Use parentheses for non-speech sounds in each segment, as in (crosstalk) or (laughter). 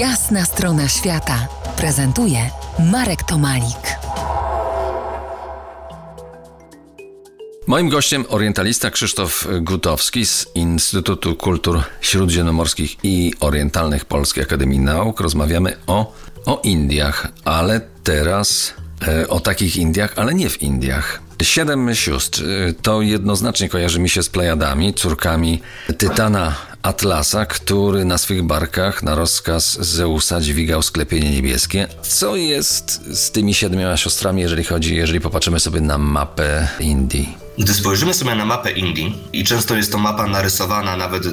Jasna strona świata prezentuje Marek Tomalik. Moim gościem orientalista Krzysztof Gutowski z Instytutu Kultur Śródziemnomorskich i Orientalnych Polskiej Akademii Nauk. Rozmawiamy o, o Indiach, ale teraz e, o takich Indiach, ale nie w Indiach. Siedem sióstr e, to jednoznacznie kojarzy mi się z Plejadami, córkami Tytana Atlasa, który na swych barkach na rozkaz Zeusa dźwigał sklepienie niebieskie. Co jest z tymi siedmioma siostrami, jeżeli chodzi, jeżeli popatrzymy sobie na mapę Indii? Gdy spojrzymy sobie na mapę Indii i często jest to mapa narysowana nawet y,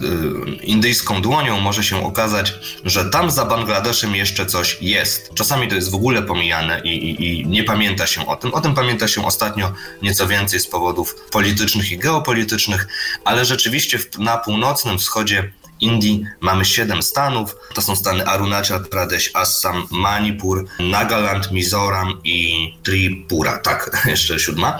indyjską dłonią, może się okazać, że tam za Bangladeszem jeszcze coś jest. Czasami to jest w ogóle pomijane i, i, i nie pamięta się o tym. O tym pamięta się ostatnio nieco więcej z powodów politycznych i geopolitycznych, ale rzeczywiście na północnym wschodzie Indii mamy siedem stanów. To są stany Arunachal Pradesh, Assam, Manipur, Nagaland, Mizoram i Tripura. Tak, (laughs) jeszcze siódma.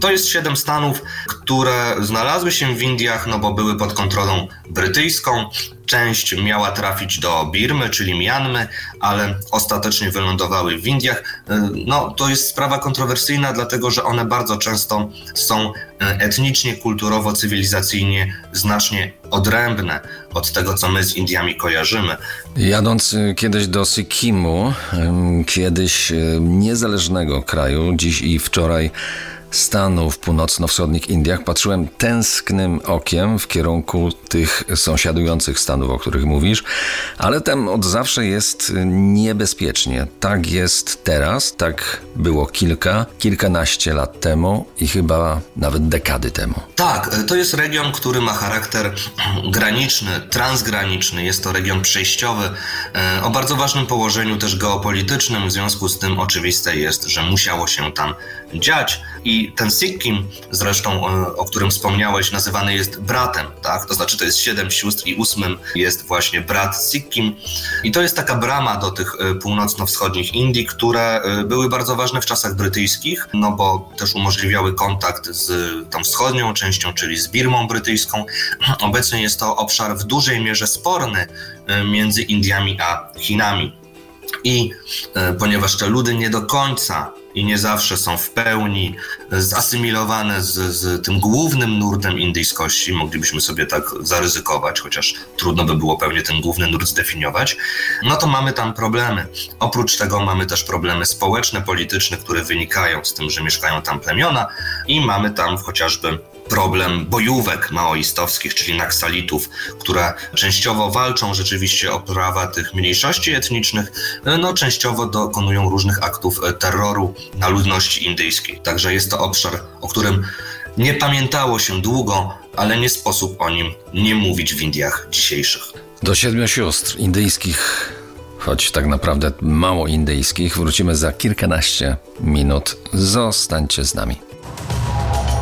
To jest siedem stanów, które znalazły się w Indiach, no bo były pod kontrolą brytyjską. Część miała trafić do Birmy, czyli Mianmy, ale ostatecznie wylądowały w Indiach. No, to jest sprawa kontrowersyjna, dlatego że one bardzo często są etnicznie, kulturowo, cywilizacyjnie znacznie odrębne od tego, co my z Indiami kojarzymy. Jadąc y, kiedyś do Sikkimu, kiedyś niezależnego kraju, dziś i wczoraj stanu w północno-wschodnich Indiach, patrzyłem tęsknym okiem w kierunku tych sąsiadujących stanów, o których mówisz, ale tam od zawsze jest niebezpiecznie. Tak jest teraz, tak było kilka, kilkanaście lat temu i chyba nawet dekady temu. Tak, to jest region, który ma charakter (clears throat) graniczny, transgraniczny. Jest to region przejściowy e, o bardzo ważnym położeniu też geopolitycznym. W związku z tym oczywiste jest, że musiało się tam dziać i ten Sikkim, zresztą e, o którym wspomniałeś, nazywany jest bratem, tak? To znaczy to jest siedem sióstr i ósmym jest właśnie brat Sikkim. I to jest taka brama do tych e, północno-wschodnich Indii, które były bardzo ważne w czasach brytyjskich, no bo też umożliwiały kontakt z tą wschodnią częścią, czyli z Birmą brytyjską. (clears throat) Obecnie jest to obszar w dużej mierze sporny między Indiami a Chinami. I ponieważ te ludy nie do końca i nie zawsze są w pełni zasymilowane z, z tym głównym nurtem indyjskości. Moglibyśmy sobie tak zaryzykować, chociaż trudno by było pewnie ten główny nurt zdefiniować. No to mamy tam problemy. Oprócz tego mamy też problemy społeczne, polityczne, które wynikają z tym, że mieszkają tam plemiona i mamy tam chociażby problem bojówek maoistowskich, czyli naksalitów, które częściowo walczą rzeczywiście o prawa tych mniejszości etnicznych, no częściowo dokonują różnych aktów terroru na ludności indyjskiej. Także jest to obszar, o którym nie pamiętało się długo, ale nie sposób o nim nie mówić w Indiach dzisiejszych. Do siedmiu sióstr indyjskich, choć tak naprawdę mało indyjskich, wrócimy za kilkanaście minut. Zostańcie z nami.